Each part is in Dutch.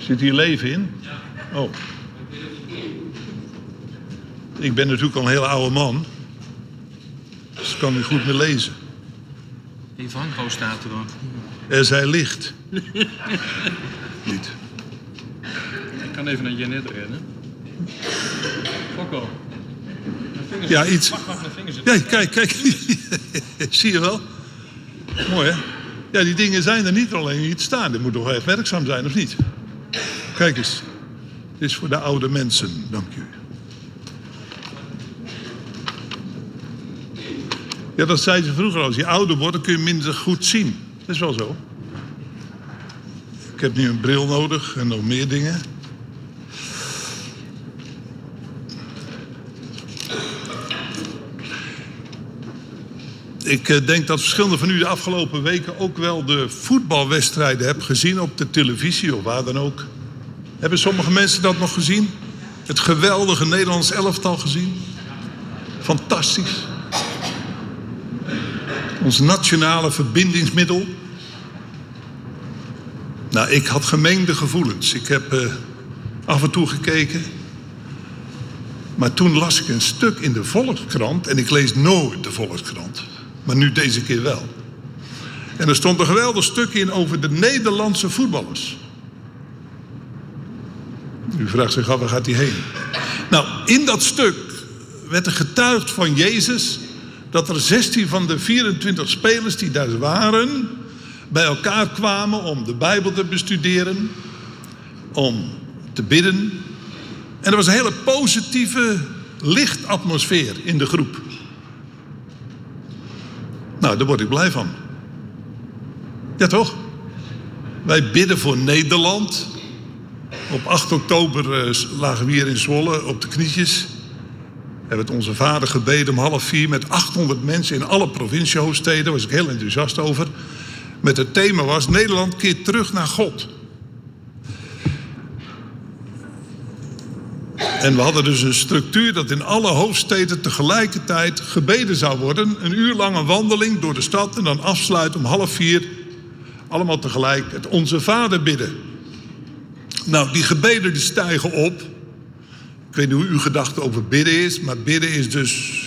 Zit hier leven in? Oh. Ik ben natuurlijk al een hele oude man. Dus ik kan niet goed meer lezen. Evango staat er dan. Er zij licht. niet. Ik kan even naar Janet rennen. Fokko. Ja, iets. Zitten. Kijk, kijk. Zie je wel? Mooi, hè? Ja, die dingen zijn er niet alleen niet staan. Dit moet toch echt werkzaam zijn, of niet? Kijk eens. Dit is voor de oude mensen, dank u. Ja, dat zei ze vroeger. Als je ouder wordt, dan kun je minder goed zien. Dat is wel zo. Ik heb nu een bril nodig en nog meer dingen. Ik eh, denk dat verschillende van u de afgelopen weken ook wel de voetbalwedstrijden hebben gezien op de televisie of waar dan ook. Hebben sommige mensen dat nog gezien? Het geweldige Nederlands elftal gezien? Fantastisch. Ons nationale verbindingsmiddel. Nou, ik had gemengde gevoelens. Ik heb eh, af en toe gekeken. Maar toen las ik een stuk in de Volkskrant. En ik lees nooit de Volkskrant. Maar nu deze keer wel. En er stond een geweldig stuk in over de Nederlandse voetballers. U vraagt zich af, waar gaat hij heen? Nou, in dat stuk werd er getuigd van Jezus... dat er 16 van de 24 spelers die daar waren... bij elkaar kwamen om de Bijbel te bestuderen... om te bidden. En er was een hele positieve lichtatmosfeer in de groep. Nou, daar word ik blij van. Ja, toch? Wij bidden voor Nederland. Op 8 oktober eh, lagen we hier in Zwolle op de knietjes. Hebben het onze vader gebeden om half vier met 800 mensen in alle provinciehoofdsteden. Daar was ik heel enthousiast over. Met het thema was Nederland keert terug naar God. En we hadden dus een structuur dat in alle hoofdsteden tegelijkertijd gebeden zou worden. Een uur lange wandeling door de stad en dan afsluiten om half vier. Allemaal tegelijk het Onze Vader bidden. Nou, die gebeden die stijgen op. Ik weet niet hoe uw gedachte over bidden is, maar bidden is dus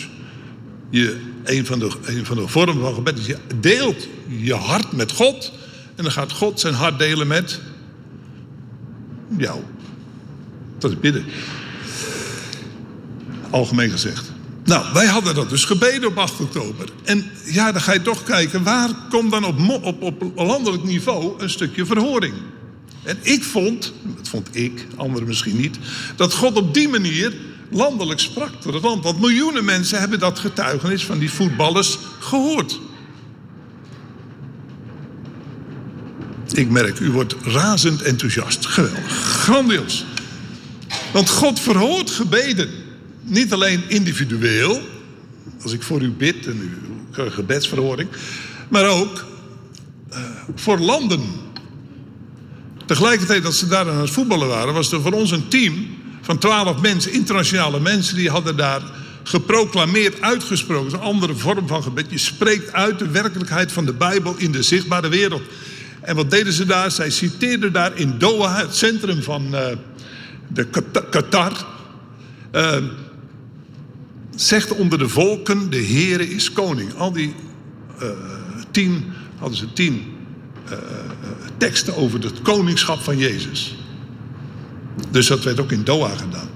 je, een, van de, een van de vormen van gebed. is je deelt je hart met God en dan gaat God zijn hart delen met jou. Dat is bidden. Algemeen gezegd. Nou, wij hadden dat dus gebeden op 8 oktober. En ja, dan ga je toch kijken, waar komt dan op, op, op landelijk niveau een stukje verhoring? En ik vond, dat vond ik, anderen misschien niet, dat God op die manier landelijk sprak door het land. Want miljoenen mensen hebben dat getuigenis van die voetballers gehoord. Ik merk, u wordt razend enthousiast. Geweldig, grandioos. Want God verhoort gebeden. Niet alleen individueel, als ik voor u bid en u krijgt gebedsverhoring, maar ook eh, voor landen. Tegelijkertijd dat ze daar aan het voetballen waren, was er voor ons een team van twaalf mensen, internationale mensen, die hadden daar geproclameerd, uitgesproken. Is een andere vorm van gebed. Je spreekt uit de werkelijkheid van de Bijbel in de zichtbare wereld. En wat deden ze daar? Zij citeerden daar in Doha, het centrum van eh, de Qat- Qatar. eh, zegt onder de volken, de Heere is koning. Al die eh, tien, hadden ze tien eh, teksten over het koningschap van Jezus. Dus dat werd ook in Doha gedaan.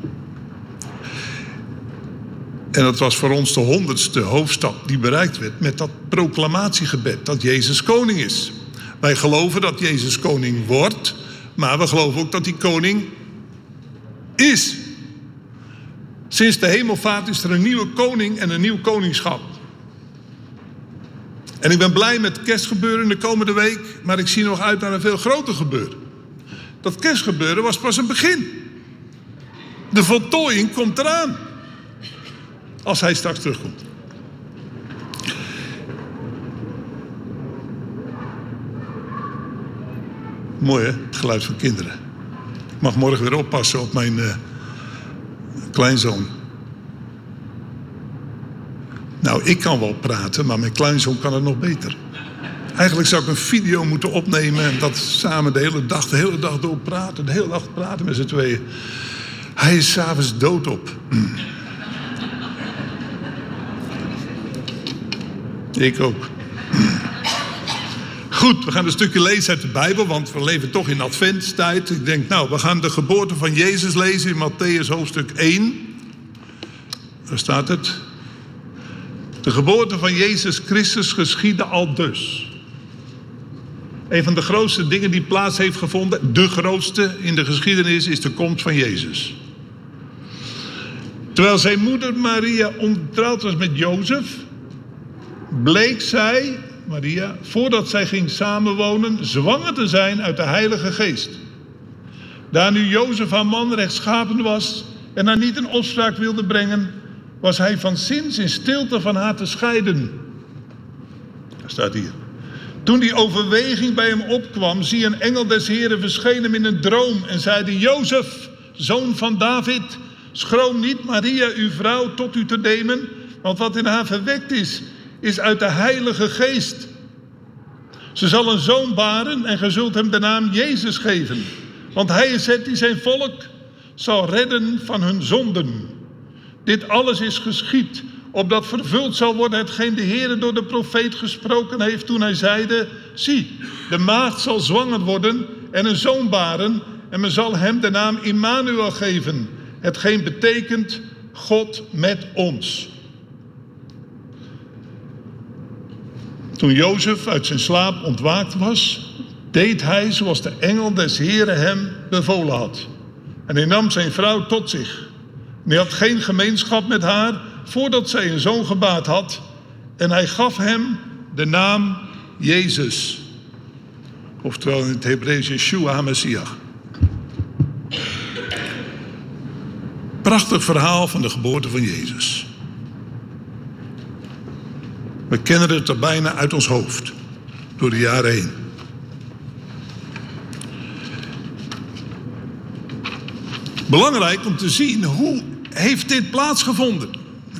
En dat was voor ons de honderdste hoofdstad die bereikt werd met dat proclamatiegebed dat Jezus koning is. Wij geloven dat Jezus koning wordt, maar we geloven ook dat hij koning is. Sinds de hemelvaart is er een nieuwe koning en een nieuw koningschap. En ik ben blij met het kerstgebeuren de komende week, maar ik zie nog uit naar een veel groter gebeuren. Dat kerstgebeuren was pas een begin. De voltooiing komt eraan. Als hij straks terugkomt. Mooi hè, het geluid van kinderen. Ik mag morgen weer oppassen op mijn eh, kleinzoon. Nou, ik kan wel praten, maar mijn kleinzoon kan het nog beter. Eigenlijk zou ik een video moeten opnemen en dat samen de hele dag, de hele dag door praten. De hele dag praten met z'n tweeën. Hij is s'avonds doodop. Ik ook. Goed, we gaan een stukje lezen uit de Bijbel, want we leven toch in adventstijd. Ik denk, nou, we gaan de geboorte van Jezus lezen in Matthäus hoofdstuk 1. Daar staat het. De geboorte van Jezus Christus geschiedde al dus. Een van de grootste dingen die plaats heeft gevonden, de grootste in de geschiedenis, is de komst van Jezus. Terwijl zijn moeder Maria ontrouwd was met Jozef, bleek zij, Maria, voordat zij ging samenwonen, zwanger te zijn uit de Heilige Geest. Daar nu Jozef haar man rechtschapen was en haar niet in opspraak wilde brengen, was hij van zins in stilte van haar te scheiden. Dat staat hier. Toen die overweging bij hem opkwam, zie een engel des Heren verscheen hem in een droom en zeide: Jozef, zoon van David, schroom niet Maria, uw vrouw, tot u te nemen, want wat in haar verwekt is, is uit de Heilige Geest. Ze zal een zoon baren en ge zult hem de naam Jezus geven, want hij is het die zijn volk zal redden van hun zonden. Dit alles is geschied, opdat vervuld zal worden hetgeen de Heer door de profeet gesproken heeft toen hij zeide, zie, de maagd zal zwanger worden en een zoon baren en men zal hem de naam Immanuel geven, hetgeen betekent God met ons. Toen Jozef uit zijn slaap ontwaakt was, deed hij zoals de engel des Heren hem bevolen had. En hij nam zijn vrouw tot zich. En hij had geen gemeenschap met haar voordat zij een zoon gebaat had. En hij gaf hem de naam Jezus. Oftewel in het Hebreeuws Yeshua HaMashiach. Prachtig verhaal van de geboorte van Jezus. We kennen het er bijna uit ons hoofd. Door de jaren heen. Belangrijk om te zien hoe heeft dit plaatsgevonden?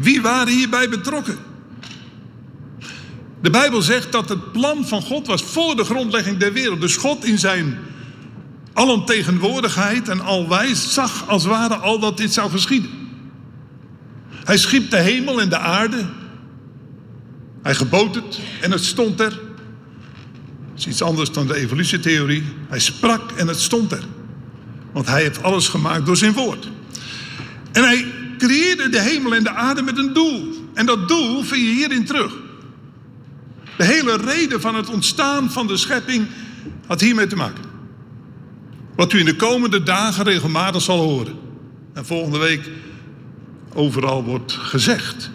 Wie waren hierbij betrokken? De Bijbel zegt dat het plan van God was voor de grondlegging der wereld. Dus God in zijn alomtegenwoordigheid en alwijs zag als ware al dat dit zou geschieden. Hij schiep de hemel en de aarde. Hij gebood het en het stond er. Dat is iets anders dan de evolutietheorie. Hij sprak en het stond er. Want hij heeft alles gemaakt door zijn woord. En hij creëerde de hemel en de aarde met een doel. En dat doel vind je hierin terug. De hele reden van het ontstaan van de schepping had hiermee te maken. Wat u in de komende dagen regelmatig zal horen. En volgende week overal wordt gezegd.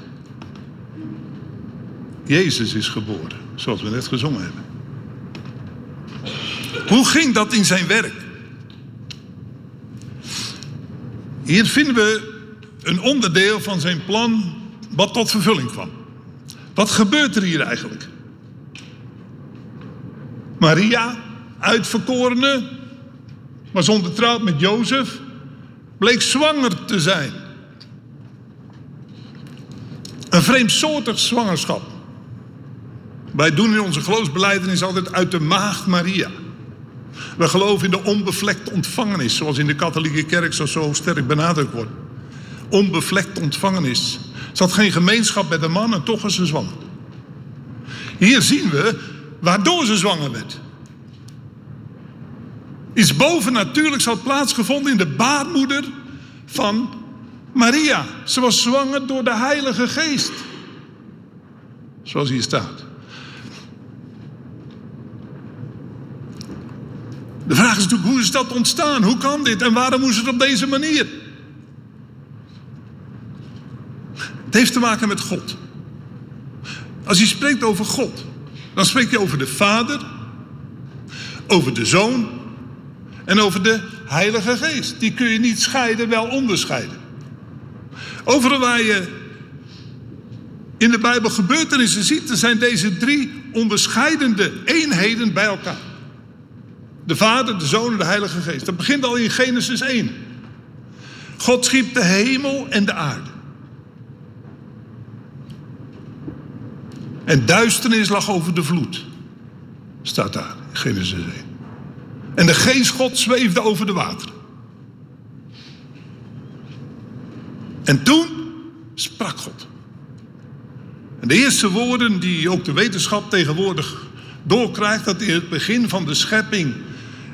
Jezus is geboren, zoals we net gezongen hebben. Hoe ging dat in zijn werk? Hier vinden we een onderdeel van zijn plan wat tot vervulling kwam. Wat gebeurt er hier eigenlijk? Maria, uitverkorene, was ondertrouwd met Jozef, bleek zwanger te zijn. Een vreemdsoortig zwangerschap. Wij doen in onze geloofsbeleidenis altijd uit de maagd Maria. We geloven in de onbevlekte ontvangenis, zoals in de katholieke kerk zo, zo sterk benadrukt wordt. Onbevlekt ontvangenis. Ze had geen gemeenschap met een man en toch was ze zwanger. Hier zien we waardoor ze zwanger werd. Iets bovennatuurlijks had plaatsgevonden in de baarmoeder van Maria. Ze was zwanger door de Heilige Geest. Zoals hier staat. De vraag is natuurlijk, hoe is dat ontstaan? Hoe kan dit? En waarom moest het op deze manier? Het heeft te maken met God. Als je spreekt over God, dan spreek je over de Vader, over de Zoon en over de Heilige Geest. Die kun je niet scheiden, wel onderscheiden. Overal waar je in de Bijbel gebeurtenissen ziet, er zijn deze drie onderscheidende eenheden bij elkaar. De Vader, de Zoon en de Heilige Geest. Dat begint al in Genesis 1. God schiep de hemel en de aarde. En duisternis lag over de vloed. Staat daar in Genesis 1. En de geest God zweefde over de wateren. En toen sprak God. En de eerste woorden die ook de wetenschap tegenwoordig doorkrijgt, dat in het begin van de schepping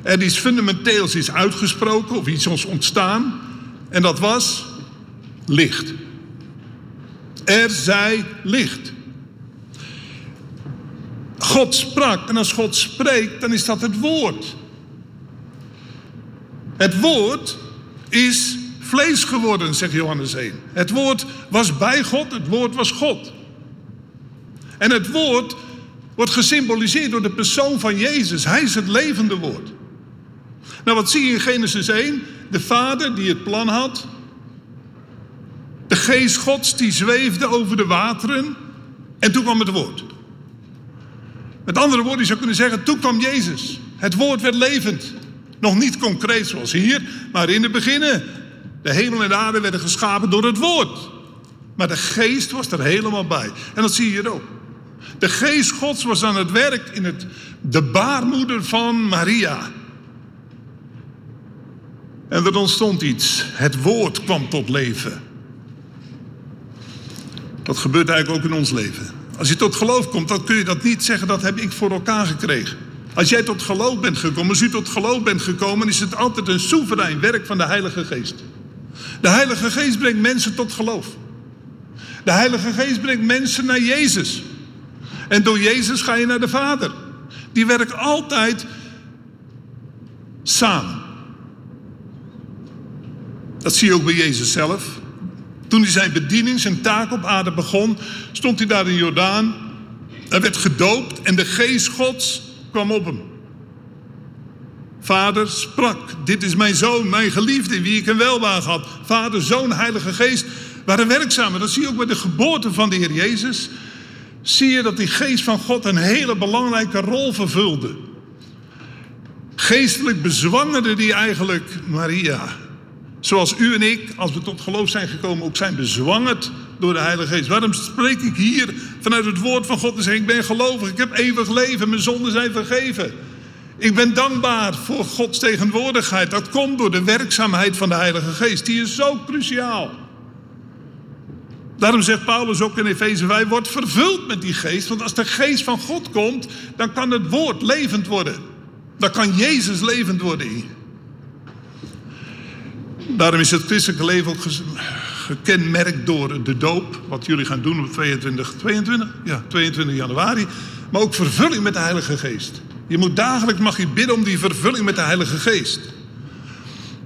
er iets fundamenteels is uitgesproken of iets is ontstaan. En dat was licht. Er zij licht. God sprak en als God spreekt, dan is dat het woord. Het woord is vlees geworden, zegt Johannes 1. Het woord was bij God, het woord was God. En het woord wordt gesymboliseerd door de persoon van Jezus. Hij is het levende woord. Nou, wat zie je in Genesis 1? De vader die het plan had. De geest gods die zweefde over de wateren. En toen kwam het woord. Met andere woorden, je zou kunnen zeggen, toen kwam Jezus. Het woord werd levend. Nog niet concreet zoals hier, maar in het begin. De hemel en de aarde werden geschapen door het woord. Maar de geest was er helemaal bij. En dat zie je hier ook. De geest gods was aan het werk in het, de baarmoeder van Maria. En er ontstond iets. Het woord kwam tot leven. Dat gebeurt eigenlijk ook in ons leven. Als je tot geloof komt, dan kun je dat niet zeggen, dat heb ik voor elkaar gekregen. Als jij tot geloof bent gekomen, als u tot geloof bent gekomen, is het altijd een soeverein werk van de Heilige Geest. De Heilige Geest brengt mensen tot geloof. De Heilige Geest brengt mensen naar Jezus. En door Jezus ga je naar de Vader. Die werkt altijd samen. Dat zie je ook bij Jezus zelf. Toen hij zijn bediening, zijn taak op aarde begon, stond hij daar in Jordaan. Hij werd gedoopt en de geest Gods kwam op hem. Vader sprak, dit is mijn zoon, mijn geliefde, wie ik een welwaar had. Vader, zoon, heilige geest waren werkzaam. Dat zie je ook bij de geboorte van de Heer Jezus. Zie je dat die geest van God een hele belangrijke rol vervulde. Geestelijk bezwangerde die eigenlijk Maria. Zoals u en ik, als we tot geloof zijn gekomen, ook zijn bezwangerd door de Heilige Geest. Waarom spreek ik hier vanuit het woord van God en zeg ik ben gelovig, ik heb eeuwig leven, mijn zonden zijn vergeven. Ik ben dankbaar voor Gods tegenwoordigheid. Dat komt door de werkzaamheid van de Heilige Geest. Die is zo cruciaal. Daarom zegt Paulus ook in Efeze 5, wordt vervuld met die geest. Want als de geest van God komt, dan kan het woord levend worden. Dan kan Jezus levend worden. Daarom is het christelijke leven ook gekenmerkt door de doop. Wat jullie gaan doen op 22, 22? Ja, 22 januari. Maar ook vervulling met de Heilige Geest. Je moet dagelijks mag je bidden om die vervulling met de Heilige Geest.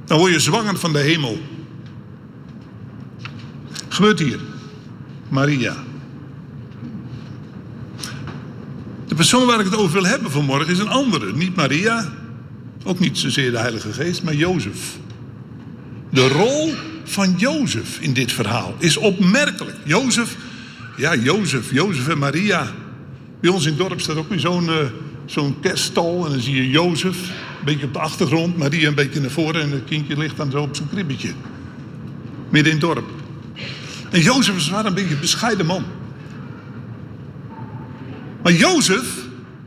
Dan word je zwanger van de hemel. Gebeurt hier. Maria. De persoon waar ik het over wil hebben vanmorgen is een andere. Niet Maria, ook niet zozeer de Heilige Geest, maar Jozef. De rol van Jozef in dit verhaal is opmerkelijk. Jozef, ja, Jozef, Jozef en Maria. Bij ons in het dorp staat ook weer zo'n uh, zo'n kerststal. En dan zie je Jozef, een beetje op de achtergrond, Maria een beetje naar voren. En het kindje ligt dan zo op zijn kribbetje. Midden in het dorp. En Jozef was een beetje een bescheiden man. Maar Jozef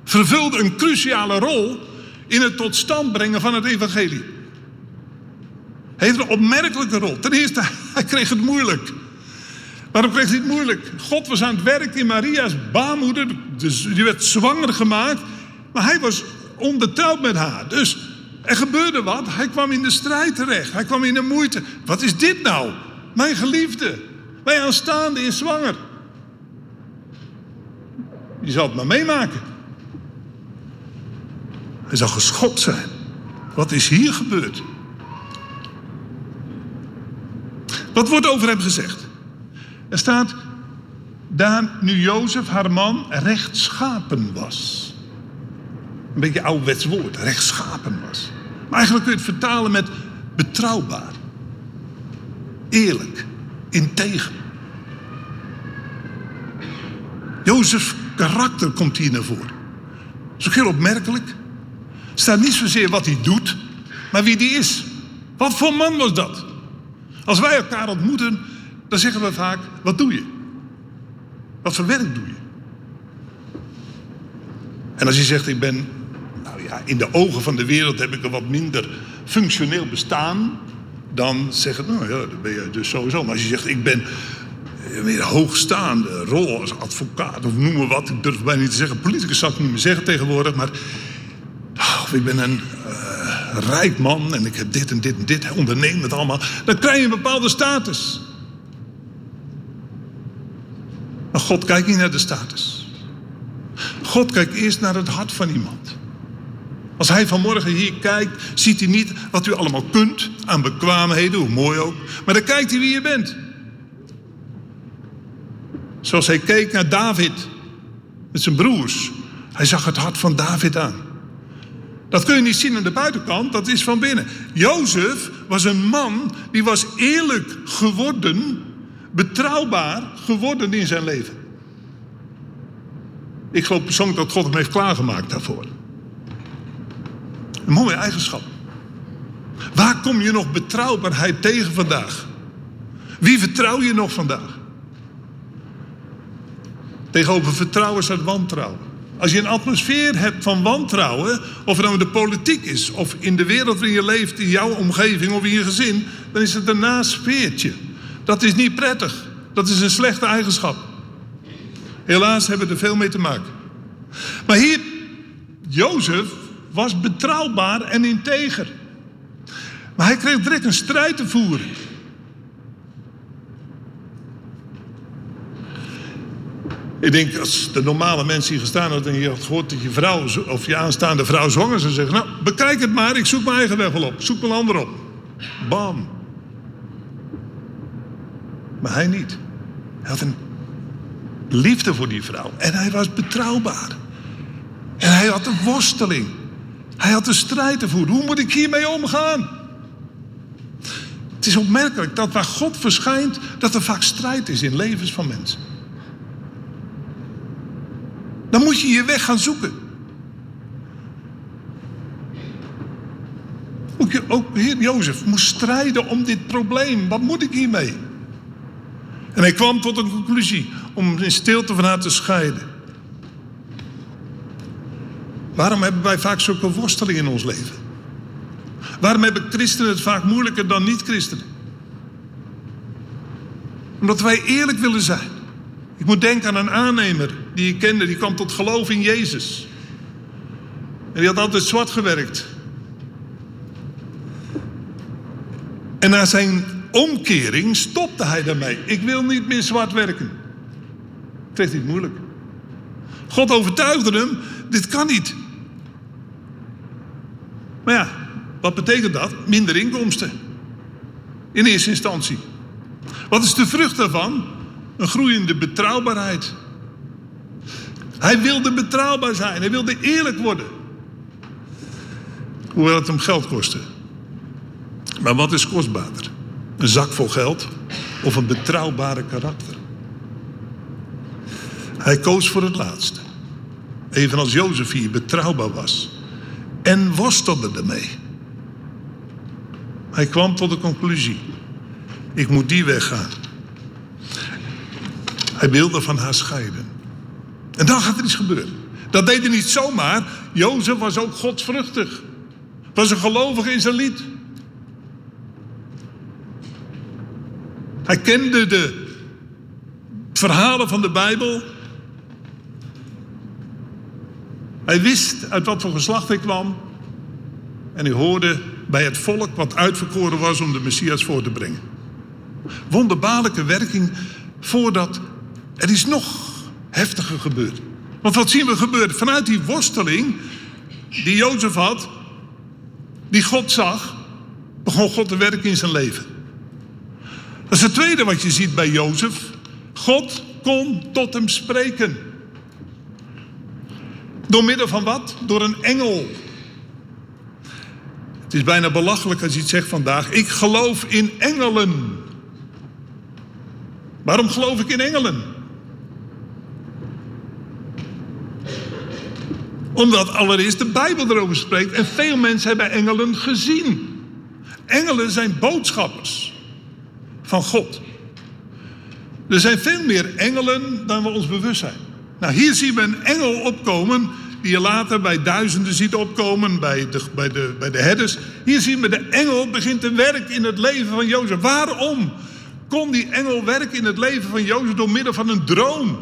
vervulde een cruciale rol in het tot stand brengen van het evangelie. Heeft een opmerkelijke rol. Ten eerste, hij kreeg het moeilijk. Waarom kreeg hij het moeilijk? God was aan het werk in Maria's baarmoeder. Dus die werd zwanger gemaakt. Maar hij was ondertrouwd met haar. Dus er gebeurde wat. Hij kwam in de strijd terecht. Hij kwam in de moeite. Wat is dit nou? Mijn geliefde. Mijn aanstaande is zwanger. Je zal het maar meemaken. Hij zal geschokt zijn. Wat is hier gebeurd? Wat wordt over hem gezegd? Er staat, daar nu Jozef, haar man, rechtschapen was. Een beetje ouderwets woord, rechtschapen was. Maar eigenlijk kun je het vertalen met betrouwbaar. Eerlijk, integer. Jozefs karakter komt hier naar voren. Dat is ook heel opmerkelijk. Er staat niet zozeer wat hij doet, maar wie die is. Wat voor man was dat? Als wij elkaar ontmoeten, dan zeggen we vaak: wat doe je? Wat voor werk doe je? En als je zegt, ik ben, nou ja, in de ogen van de wereld heb ik een wat minder functioneel bestaan, dan zeg ik, nou ja, dan ben je dus sowieso. Maar als je zegt, ik ben weer hoogstaande rol als advocaat, of noem maar wat, ik durf bijna niet te zeggen, politicus zou ik niet meer zeggen tegenwoordig, maar oh, ik ben een uh, rijk man en ik heb dit en dit en dit, onderneem het allemaal, dan krijg je een bepaalde status. Maar God kijkt niet naar de status. God kijkt eerst naar het hart van iemand. Als hij vanmorgen hier kijkt, ziet hij niet wat u allemaal kunt aan bekwaamheden, hoe mooi ook. Maar dan kijkt hij wie je bent. Zoals hij keek naar David met zijn broers. Hij zag het hart van David aan. Dat kun je niet zien aan de buitenkant, dat is van binnen. Jozef was een man die was eerlijk geworden, betrouwbaar geworden in zijn leven. Ik geloof persoonlijk dat God hem heeft klaargemaakt daarvoor. Een mooie eigenschap. Waar kom je nog betrouwbaarheid tegen vandaag? Wie vertrouw je nog vandaag? Tegenover vertrouwen staat wantrouwen. Als je een atmosfeer hebt van wantrouwen, of het nou de politiek is, of in de wereld waarin je leeft, in jouw omgeving of in je gezin, dan is het een nasfeertje. Dat is niet prettig. Dat is een slechte eigenschap. Helaas hebben we er veel mee te maken. Maar hier, Jozef was betrouwbaar en integer. Maar hij kreeg direct een strijd te voeren. Ik denk, als de normale mensen hier gestaan hadden en je had gehoord dat je vrouw of je aanstaande vrouw zwanger zou zeggen: Nou, bekijk het maar, ik zoek mijn eigen weg wel op. Zoek een ander op. Bam. Maar hij niet. Hij had een liefde voor die vrouw. En hij was betrouwbaar. En hij had een worsteling. Hij had een strijd voeren. Hoe moet ik hiermee omgaan? Het is opmerkelijk dat waar God verschijnt, dat er vaak strijd is in levens van mensen. Dan moet je je weg gaan zoeken. Ook, ook heer Jozef moest strijden om dit probleem. Wat moet ik hiermee? En hij kwam tot een conclusie om in stilte van haar te scheiden. Waarom hebben wij vaak zulke worstelingen in ons leven? Waarom hebben christenen het vaak moeilijker dan niet-christenen? Omdat wij eerlijk willen zijn. Ik moet denken aan een aannemer die ik kende, die kwam tot geloof in Jezus. En die had altijd zwart gewerkt. En na zijn omkering stopte hij daarmee. Ik wil niet meer zwart werken. Kreeg hij het moeilijk. God overtuigde hem, dit kan niet. Maar ja, wat betekent dat? Minder inkomsten. In eerste instantie. Wat is de vrucht daarvan? Een groeiende betrouwbaarheid. Hij wilde betrouwbaar zijn. Hij wilde eerlijk worden. Hoewel het hem geld kostte. Maar wat is kostbaarder? Een zak vol geld of een betrouwbare karakter? Hij koos voor het laatste. Evenals Jozef hier betrouwbaar was. En worstelde ermee. Hij kwam tot de conclusie. Ik moet die weg gaan. Hij wilde van haar scheiden. En dan gaat er iets gebeuren. Dat deed hij niet zomaar. Jozef was ook godsvruchtig. Was een gelovige Israëliet. Hij kende de verhalen van de Bijbel. Hij wist uit wat voor geslacht hij kwam. En hij hoorde bij het volk wat uitverkoren was om de Messias voor te brengen. Wonderbaarlijke werking voordat er is nog heftiger gebeurd. Want wat zien we gebeuren? Vanuit die worsteling die Jozef had, die God zag, begon God te werken in zijn leven. Dat is het tweede wat je ziet bij Jozef. God kon tot hem spreken. Door middel van wat? Door een engel. Het is bijna belachelijk als je het zegt vandaag. Ik geloof in engelen. Waarom geloof ik in engelen? Omdat allereerst de Bijbel erover spreekt en veel mensen hebben engelen gezien. Engelen zijn boodschappers van God. Er zijn veel meer engelen dan we ons bewust zijn. Nou, hier zien we een engel opkomen die je later bij duizenden ziet opkomen, bij de, bij, de, bij de herders. Hier zien we de engel begint te werken in het leven van Jozef. Waarom kon die engel werken in het leven van Jozef door middel van een droom?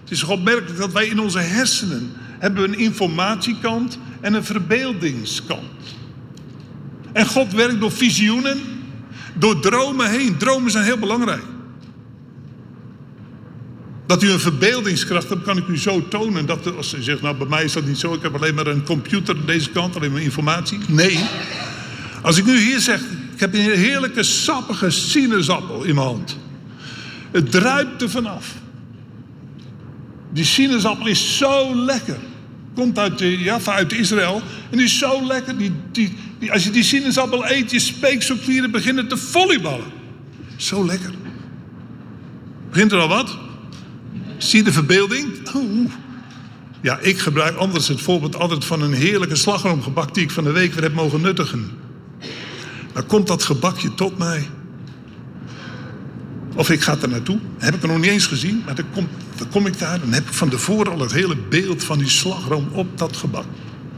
Het is opmerkelijk dat wij in onze hersenen hebben een informatiekant en een verbeeldingskant. En God werkt door visioenen, door dromen heen. Dromen zijn heel belangrijk. Dat u een verbeeldingskracht hebt, kan ik u zo tonen. Dat als u zegt, nou bij mij is dat niet zo, ik heb alleen maar een computer aan deze kant, alleen maar informatie. Nee. Als ik nu hier zeg, ik heb een heerlijke sappige sinaasappel in mijn hand. Het druipt er vanaf. Die sinaasappel is zo lekker. Komt uit, Java, uit Israël. En die is zo lekker. Die, die, als je die sinaasappel eet, je speekselklieren beginnen te volleyballen. Zo lekker. Begint er al wat? Zie de verbeelding? Oeh. Ja, ik gebruik anders het voorbeeld altijd van een heerlijke slagroomgebak die ik van de week weer heb mogen nuttigen. Dan komt dat gebakje tot mij. Of ik ga er naartoe. Heb ik er nog niet eens gezien. Maar dan kom, dan kom ik daar. Dan heb ik van tevoren al het hele beeld van die slagroom op dat gebak.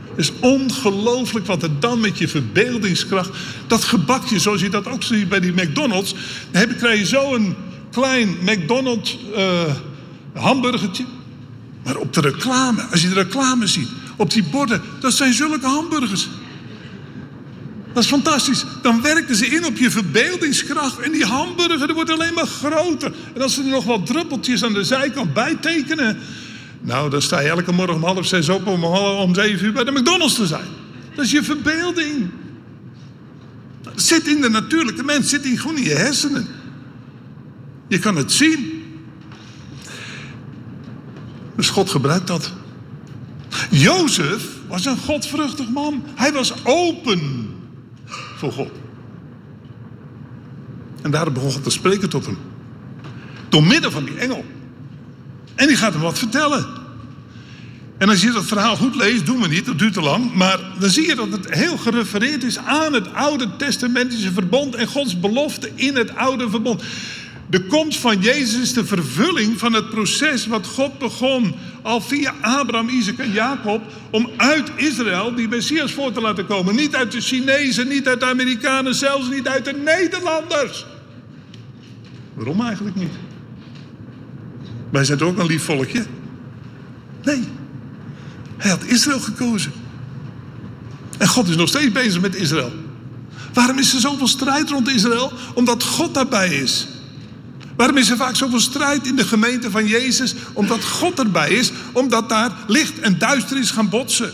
Het is ongelooflijk wat er dan met je verbeeldingskracht. Dat gebakje, zoals je dat ook ziet bij die McDonald's. Dan heb, krijg je zo een klein McDonald's uh, hamburgertje. Maar op de reclame, als je de reclame ziet, op die borden, dat zijn zulke hamburgers. Dat is fantastisch. Dan werken ze in op je verbeeldingskracht. En die hamburger wordt alleen maar groter. En als ze er nog wat druppeltjes aan de zijkant bij tekenen. Nou, dan sta je elke morgen om half zes op om, om zeven uur bij de McDonald's te zijn. Dat is je verbeelding. Dat zit in de natuurlijke mens, zit in, gewoon in je hersenen. Je kan het zien. Dus God gebruikt dat. Jozef was een godvruchtig man. Hij was open voor God. En daarom begon God te spreken tot hem. Door middel van die engel. En die gaat hem wat vertellen. En als je dat verhaal goed leest, doen we niet, dat duurt te lang. Maar dan zie je dat het heel gerefereerd is aan het Oude Testamentische verbond en Gods belofte in het Oude verbond. De komst van Jezus is de vervulling van het proces wat God begon al via Abraham, Isaac en Jacob om uit Israël die Messias voor te laten komen. Niet uit de Chinezen, niet uit de Amerikanen, zelfs niet uit de Nederlanders. Waarom eigenlijk niet? Wij zijn toch ook een lief volkje? Nee. Hij had Israël gekozen. En God is nog steeds bezig met Israël. Waarom is er zoveel strijd rond Israël? Omdat God daarbij is. Waarom is er vaak zoveel strijd in de gemeente van Jezus? Omdat God erbij is, omdat daar licht en duisternis gaan botsen.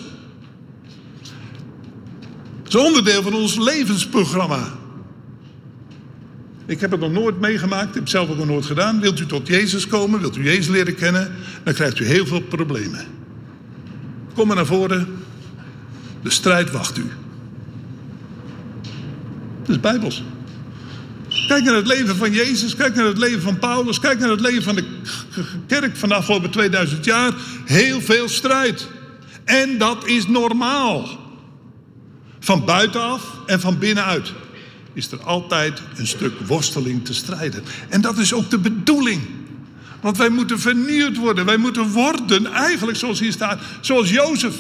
Het is onderdeel van ons levensprogramma. Ik heb het nog nooit meegemaakt, ik heb het zelf ook nog nooit gedaan. Wilt u tot Jezus komen, wilt u Jezus leren kennen, dan krijgt u heel veel problemen. Kom maar naar voren, de strijd wacht u. Dat is bijbels. Kijk naar het leven van Jezus, kijk naar het leven van Paulus, kijk naar het leven van de kerk van de afgelopen 2000 jaar. Heel veel strijd. En dat is normaal. Van buitenaf en van binnenuit is er altijd een stuk worsteling te strijden. En dat is ook de bedoeling. Want wij moeten vernieuwd worden. Wij moeten worden, eigenlijk zoals hier staat, zoals Jozef.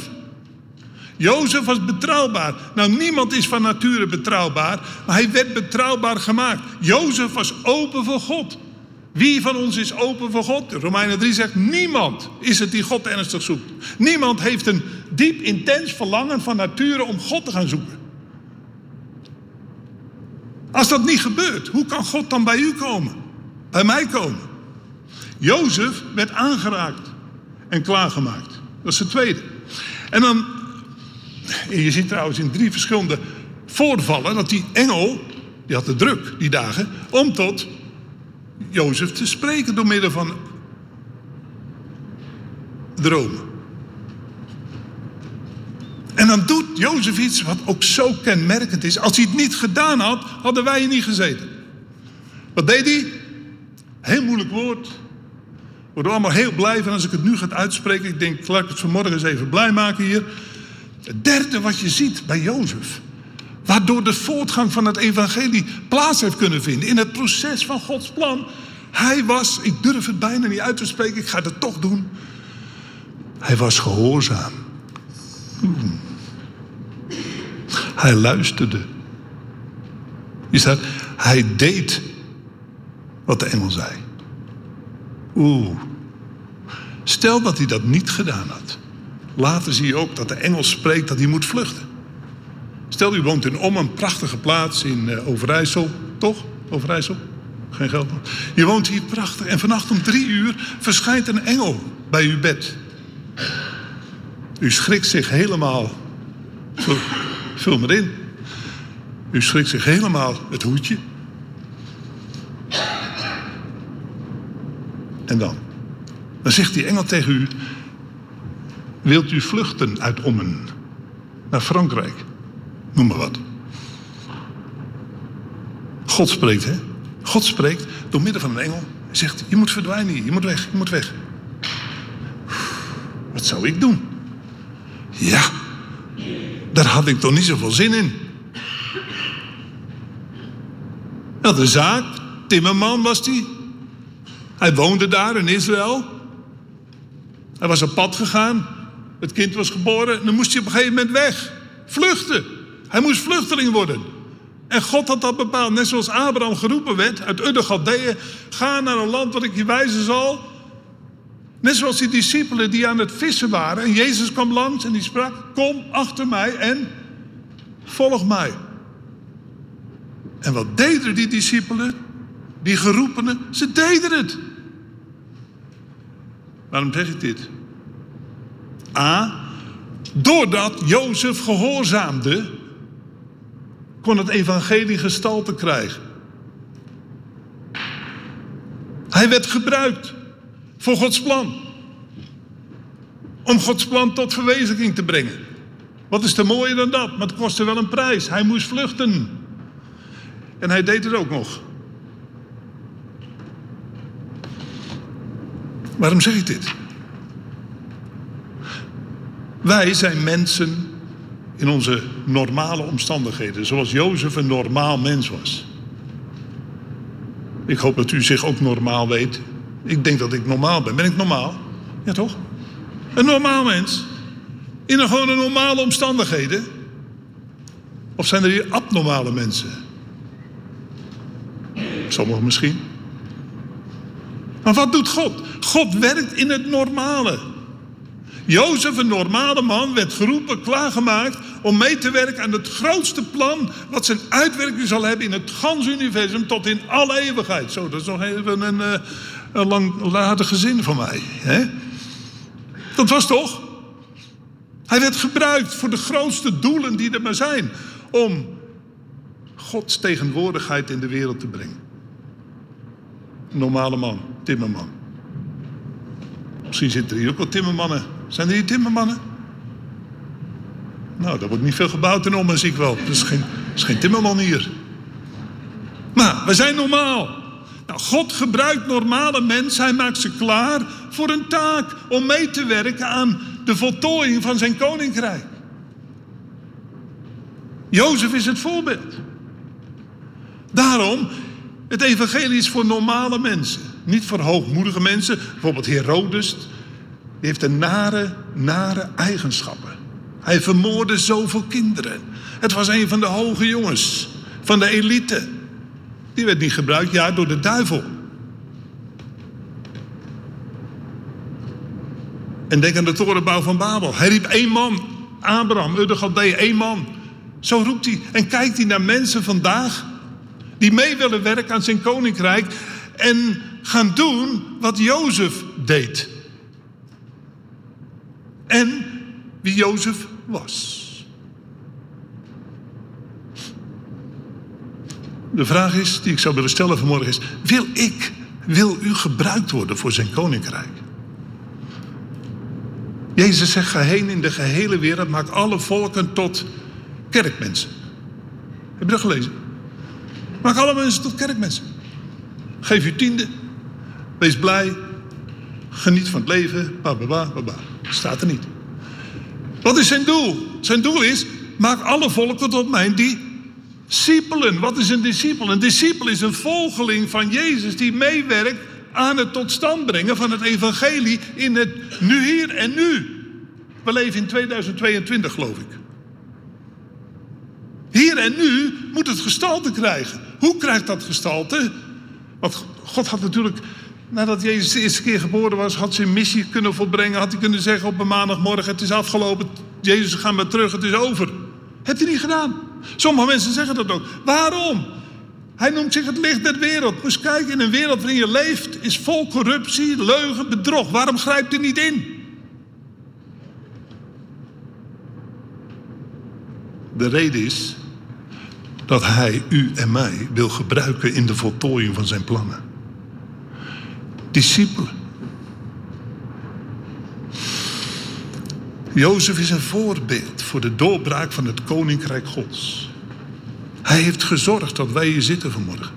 Jozef was betrouwbaar. Nou, niemand is van nature betrouwbaar, maar hij werd betrouwbaar gemaakt. Jozef was open voor God. Wie van ons is open voor God? Romeinen 3 zegt: niemand is het die God ernstig zoekt. Niemand heeft een diep, intens verlangen van nature om God te gaan zoeken. Als dat niet gebeurt, hoe kan God dan bij u komen? Bij mij komen? Jozef werd aangeraakt en klaargemaakt. Dat is het tweede. En dan en je ziet trouwens in drie verschillende voorvallen dat die engel, die had de druk die dagen, om tot Jozef te spreken door middel van dromen. En dan doet Jozef iets wat ook zo kenmerkend is. Als hij het niet gedaan had, hadden wij hier niet gezeten. Wat deed hij? Heel moeilijk woord. We worden allemaal heel blij van als ik het nu ga uitspreken. Ik denk, laat ik het vanmorgen eens even blij maken hier. Het derde wat je ziet bij Jozef. Waardoor de voortgang van het evangelie plaats heeft kunnen vinden. In het proces van Gods plan. Hij was, ik durf het bijna niet uit te spreken, ik ga het toch doen. Hij was gehoorzaam. Hij luisterde. Je staat, hij deed wat de engel zei. Oeh. Stel dat hij dat niet gedaan had. Later zie je ook dat de engel spreekt dat hij moet vluchten. Stel, u woont in Om, een prachtige plaats in uh, Overijssel. Toch? Overijssel? Geen geld Je woont hier prachtig. En vannacht om drie uur verschijnt een engel bij uw bed. U schrikt zich helemaal. Vul, vul maar in. U schrikt zich helemaal het hoedje. En dan? Dan zegt die engel tegen u: Wilt u vluchten uit Ommen naar Frankrijk? Noem maar wat. God spreekt, hè? God spreekt door middel van een engel. Hij zegt: Je moet verdwijnen hier, je moet weg, je moet weg. Wat zou ik doen? Ja, daar had ik toch niet zoveel zin in. Had een zaak, timmerman was hij. Hij woonde daar in Israël. Hij was op pad gegaan. Het kind was geboren. En dan moest hij op een gegeven moment weg. Vluchten. Hij moest vluchteling worden. En God had dat bepaald. Net zoals Abraham geroepen werd uit Galdeeën. Ga naar een land wat ik je wijzen zal. Net zoals die discipelen die aan het vissen waren. En Jezus kwam langs en die sprak. Kom achter mij en volg mij. En wat deden die discipelen? Die geroepenen? Ze deden het. Waarom zeg ik dit? A. Doordat Jozef gehoorzaamde, kon het evangelie gestalte krijgen. Hij werd gebruikt voor Gods plan. Om Gods plan tot verwezenlijking te brengen. Wat is er mooier dan dat? Maar het kostte wel een prijs. Hij moest vluchten. En hij deed het ook nog. Waarom zeg ik dit? Wij zijn mensen in onze normale omstandigheden, zoals Jozef een normaal mens was. Ik hoop dat u zich ook normaal weet. Ik denk dat ik normaal ben. Ben ik normaal? Ja, toch? Een normaal mens. In een gewoon een normale omstandigheden. Of zijn er hier abnormale mensen? Sommigen misschien. Maar wat doet God? God werkt in het normale. Jozef, een normale man, werd geroepen, klaargemaakt om mee te werken aan het grootste plan wat zijn uitwerking zal hebben in het ganse universum tot in alle eeuwigheid. Zo, dat is nog even een, eh, een zin van mij. Hè? Dat was toch? Hij werd gebruikt voor de grootste doelen die er maar zijn. Om Gods tegenwoordigheid in de wereld te brengen. normale man, timmerman. Misschien zitten er hier ook wel timmermannen. Zijn er hier timmermannen? Nou, daar wordt niet veel gebouwd in om, zie ik wel. Er is geen, timmerman hier. Maar we zijn normaal. Nou, God gebruikt normale mensen. Hij maakt ze klaar voor een taak om mee te werken aan de voltooiing van zijn koninkrijk. Jozef is het voorbeeld. Daarom, het evangelie is voor normale mensen. Niet voor hoogmoedige mensen. Bijvoorbeeld Herodes. Die heeft een nare, nare eigenschappen. Hij vermoordde zoveel kinderen. Het was een van de hoge jongens. Van de elite. Die werd niet gebruikt, ja, door de duivel. En denk aan de torenbouw van Babel. Hij riep één man, Abraham, Ur één man. Zo roept hij en kijkt hij naar mensen vandaag die mee willen werken aan zijn koninkrijk en gaan doen wat Jozef deed. En wie Jozef was. De vraag is, die ik zou willen stellen vanmorgen is: wil ik, wil u gebruikt worden voor zijn koninkrijk? Jezus zegt: ga heen in de gehele wereld, maak alle volken tot kerkmensen. Heb je dat gelezen? Maak alle mensen tot kerkmensen. Geef uw tiende. Wees blij. Geniet van het leven. Bababa, baba. Staat er niet. Wat is zijn doel? Zijn doel is: maak alle volken tot mijn discipelen. Wat is een discipel? Een discipel is een volgeling van Jezus die meewerkt aan het tot stand brengen van het evangelie in het nu hier en nu. We leven in 2022, geloof ik. Hier en nu moet het gestalte krijgen. Hoe krijgt dat gestalte? Want God had natuurlijk, nadat Jezus de eerste keer geboren was, had zijn missie kunnen volbrengen. Had hij kunnen zeggen op een maandagmorgen: Het is afgelopen, Jezus, ga maar terug, het is over. Heeft hij niet gedaan. Sommige mensen zeggen dat ook. Waarom? Hij noemt zich het licht der wereld. Moest kijken, in een wereld waarin je leeft is vol corruptie, leugen, bedrog. Waarom grijpt hij niet in? De reden is dat hij u en mij wil gebruiken in de voltooiing van zijn plannen. Discipelen. Jozef is een voorbeeld voor de doorbraak van het koninkrijk Gods. Hij heeft gezorgd dat wij hier zitten vanmorgen.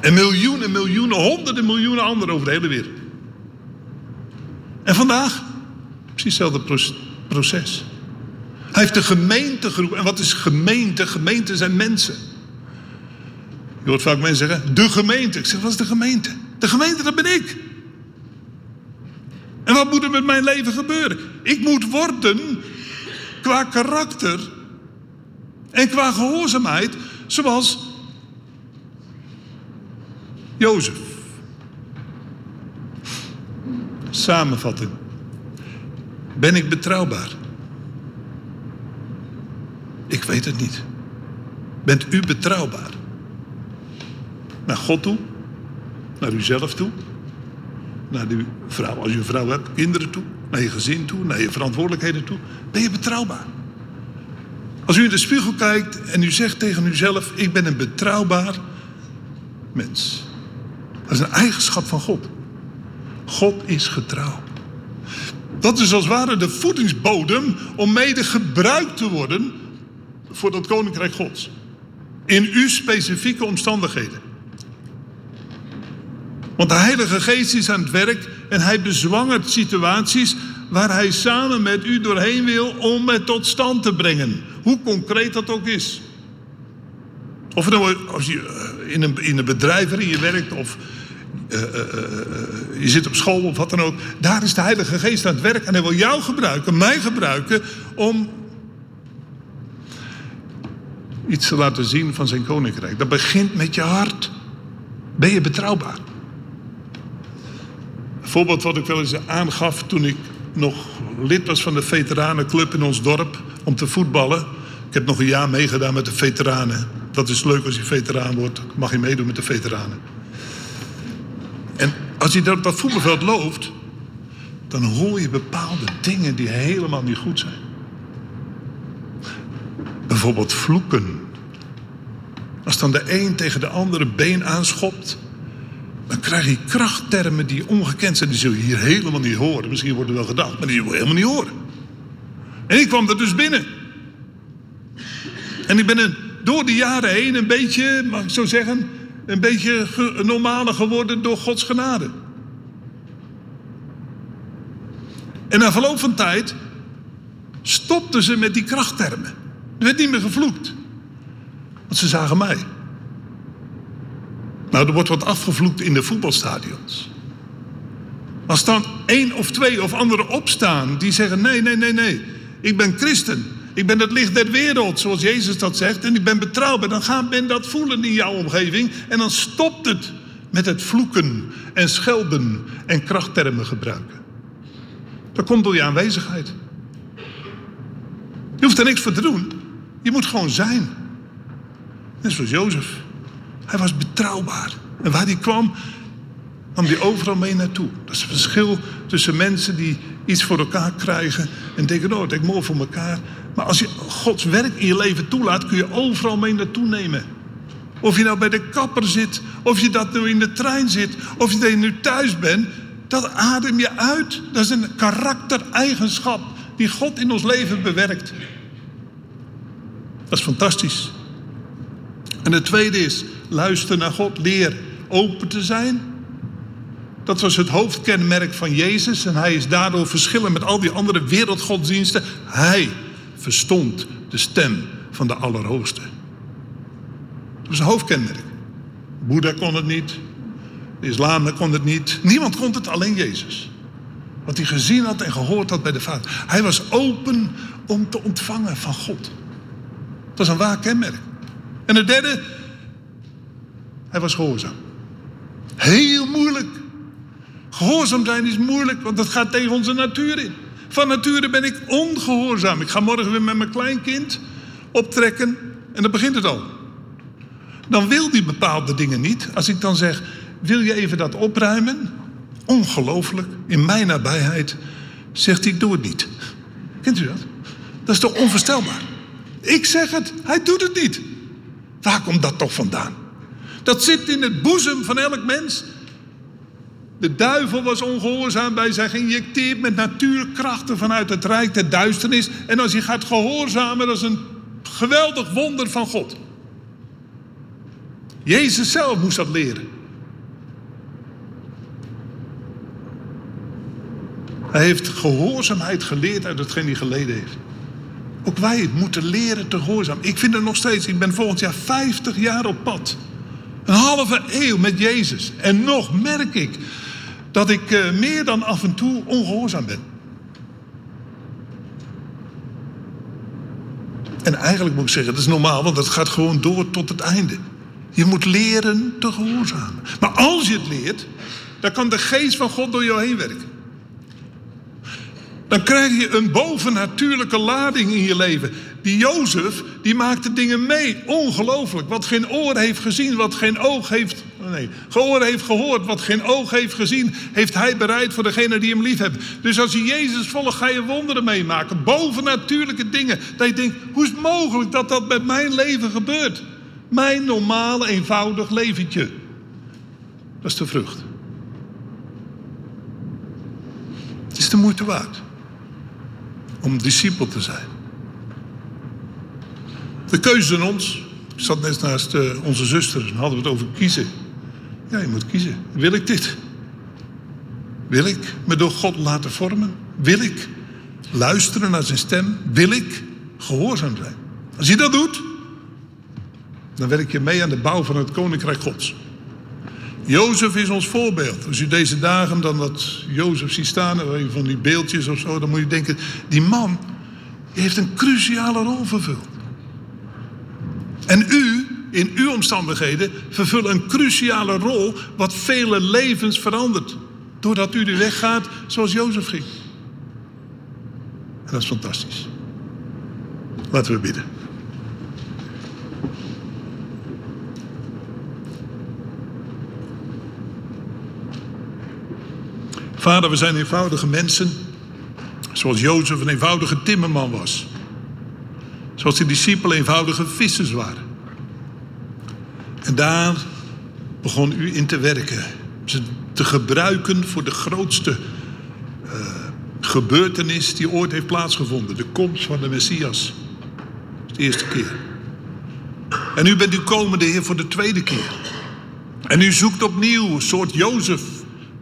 En miljoenen, miljoenen, honderden miljoenen anderen over de hele wereld. En vandaag, precies hetzelfde proces. Hij heeft de gemeente geroepen. En wat is gemeente? Gemeente zijn mensen. Je hoort vaak mensen zeggen, de gemeente. Ik zeg, wat is de gemeente? De gemeente, dat ben ik. En wat moet er met mijn leven gebeuren? Ik moet worden qua karakter en qua gehoorzaamheid zoals Jozef. Samenvatting. Ben ik betrouwbaar? Ik weet het niet. Bent u betrouwbaar? Naar God toe? Naar uzelf toe? Naar uw vrouw, als je een vrouw hebt, kinderen toe? Naar je gezin toe? Naar je verantwoordelijkheden toe? Ben je betrouwbaar? Als u in de spiegel kijkt en u zegt tegen uzelf: Ik ben een betrouwbaar mens. Dat is een eigenschap van God. God is getrouw. Dat is als het ware de voedingsbodem om mede gebruikt te worden voor dat koninkrijk Gods. In uw specifieke omstandigheden. Want de Heilige Geest is aan het werk en hij bezwangert situaties waar hij samen met u doorheen wil om het tot stand te brengen. Hoe concreet dat ook is. Of nou, als je eh, in een, in een bedrijf waarin je werkt of uh, uh, je zit op school of wat dan ook. Daar is de Heilige Geest aan het werk en hij wil jou gebruiken, mij gebruiken om iets te laten zien van zijn koninkrijk. Dat begint met je hart. Ben je betrouwbaar? Voorbeeld wat ik wel eens aangaf toen ik nog lid was van de veteranenclub in ons dorp om te voetballen. Ik heb nog een jaar meegedaan met de veteranen. Dat is leuk als je veteraan wordt. Mag je meedoen met de veteranen. En als je dat voetbalveld loopt, dan hoor je bepaalde dingen die helemaal niet goed zijn. Bijvoorbeeld vloeken. Als dan de een tegen de andere been aanschopt, dan krijg je krachttermen die ongekend zijn. Die zul je hier helemaal niet horen. Misschien wordt er wel gedacht, maar die wil je helemaal niet horen. En ik kwam er dus binnen. En ik ben door de jaren heen een beetje, mag ik zo zeggen, een beetje normaler geworden door Gods genade. En na verloop van tijd stopten ze met die krachttermen. Er werd niet meer gevloekt. Want ze zagen mij. Nou, er wordt wat afgevloekt in de voetbalstadions. Als dan één of twee of anderen opstaan die zeggen: nee, nee, nee, nee, ik ben christen. Ik ben het licht der wereld, zoals Jezus dat zegt. En ik ben betrouwbaar. Dan gaat men dat voelen in jouw omgeving. En dan stopt het met het vloeken en schelden en krachttermen gebruiken. Dat komt door je aanwezigheid. Je hoeft er niks voor te doen. Je moet gewoon zijn. Net zoals Jozef. Hij was betrouwbaar. En waar hij kwam, kwam hij overal mee naartoe. Dat is het verschil tussen mensen die iets voor elkaar krijgen en denken, oh, ik mooi voor elkaar. Maar als je Gods werk in je leven toelaat, kun je overal mee naartoe nemen. Of je nou bij de kapper zit, of je dat nu in de trein zit, of je nu thuis bent, dat adem je uit. Dat is een karaktereigenschap die God in ons leven bewerkt. Dat is fantastisch. En het tweede is, luister naar God, leer open te zijn. Dat was het hoofdkenmerk van Jezus en hij is daardoor verschillend met al die andere wereldgodsdiensten. Hij verstond de stem van de Allerhoogste. Dat was een hoofdkenmerk. Boeddha kon het niet, de islam kon het niet, niemand kon het, alleen Jezus. Wat hij gezien had en gehoord had bij de Vader. Hij was open om te ontvangen van God. Dat is een waar kenmerk. En het derde, hij was gehoorzaam. Heel moeilijk. Gehoorzaam zijn is moeilijk, want dat gaat tegen onze natuur in. Van nature ben ik ongehoorzaam. Ik ga morgen weer met mijn kleinkind optrekken en dan begint het al. Dan wil die bepaalde dingen niet. Als ik dan zeg, wil je even dat opruimen? Ongelooflijk, in mijn nabijheid zegt hij, doe het niet. Kent u dat? Dat is toch onvoorstelbaar? Ik zeg het, hij doet het niet. Waar komt dat toch vandaan? Dat zit in het boezem van elk mens. De duivel was ongehoorzaam bij zijn geïnjecteerd met natuurkrachten vanuit het rijk der duisternis. En als hij gaat gehoorzamen, dat is een geweldig wonder van God. Jezus zelf moest dat leren. Hij heeft gehoorzaamheid geleerd uit hetgeen hij geleden heeft. Ook wij moeten leren te gehoorzaam. Ik vind het nog steeds, ik ben volgend jaar 50 jaar op pad. Een halve eeuw met Jezus. En nog merk ik dat ik eh, meer dan af en toe ongehoorzaam ben. En eigenlijk moet ik zeggen, dat is normaal, want dat gaat gewoon door tot het einde. Je moet leren te gehoorzamen. Maar als je het leert, dan kan de geest van God door jou heen werken. Dan krijg je een bovennatuurlijke lading in je leven. Die Jozef, die maakte dingen mee. Ongelooflijk. Wat geen oor heeft gezien, wat geen oog heeft... Nee, gehoor heeft gehoord, wat geen oog heeft gezien... heeft hij bereid voor degene die hem lief. Dus als je Jezus volgt, ga je wonderen meemaken. Bovennatuurlijke dingen. Dat je denkt, hoe is het mogelijk dat dat met mijn leven gebeurt? Mijn normale, eenvoudig leventje. Dat is de vrucht. Het is de moeite waard om discipel te zijn. De keuze in ons. Ik zat net naast uh, onze zuster en hadden we het over kiezen. Ja, je moet kiezen. Wil ik dit? Wil ik me door God laten vormen? Wil ik luisteren naar zijn stem? Wil ik gehoorzaam zijn? Als je dat doet, dan werk je mee aan de bouw van het koninkrijk Gods. Jozef is ons voorbeeld. Als u deze dagen dan dat Jozef ziet staan, van die beeldjes of zo, dan moet je denken, die man heeft een cruciale rol vervuld. En u, in uw omstandigheden, vervult een cruciale rol wat vele levens verandert. Doordat u de weg gaat zoals Jozef ging. En dat is fantastisch. Laten we bidden. Vader, we zijn eenvoudige mensen. Zoals Jozef een eenvoudige timmerman was. Zoals de discipelen eenvoudige vissers waren. En daar begon u in te werken. Ze te gebruiken voor de grootste uh, gebeurtenis die ooit heeft plaatsgevonden. De komst van de Messias. De eerste keer. En nu bent u komende Heer voor de tweede keer. En u zoekt opnieuw een soort Jozef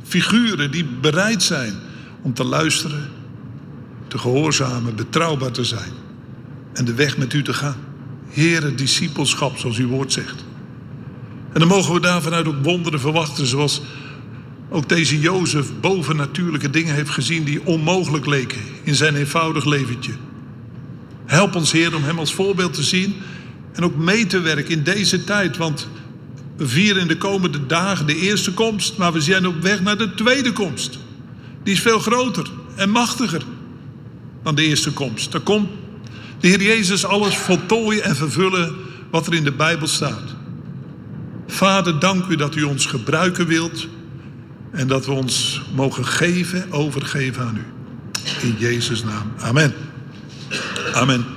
figuren die bereid zijn om te luisteren, te gehoorzamen, betrouwbaar te zijn en de weg met u te gaan. Here, discipelschap, zoals uw woord zegt. En dan mogen we daar vanuit ook wonderen verwachten, zoals ook deze Jozef bovennatuurlijke dingen heeft gezien die onmogelijk leken in zijn eenvoudig leventje. Help ons, Heer, om hem als voorbeeld te zien en ook mee te werken in deze tijd, want we vieren in de komende dagen de eerste komst, maar we zijn op weg naar de tweede komst. Die is veel groter en machtiger dan de eerste komst. Daar komt de Heer Jezus alles voltooien en vervullen wat er in de Bijbel staat. Vader, dank u dat u ons gebruiken wilt en dat we ons mogen geven, overgeven aan u. In Jezus' naam. Amen. Amen.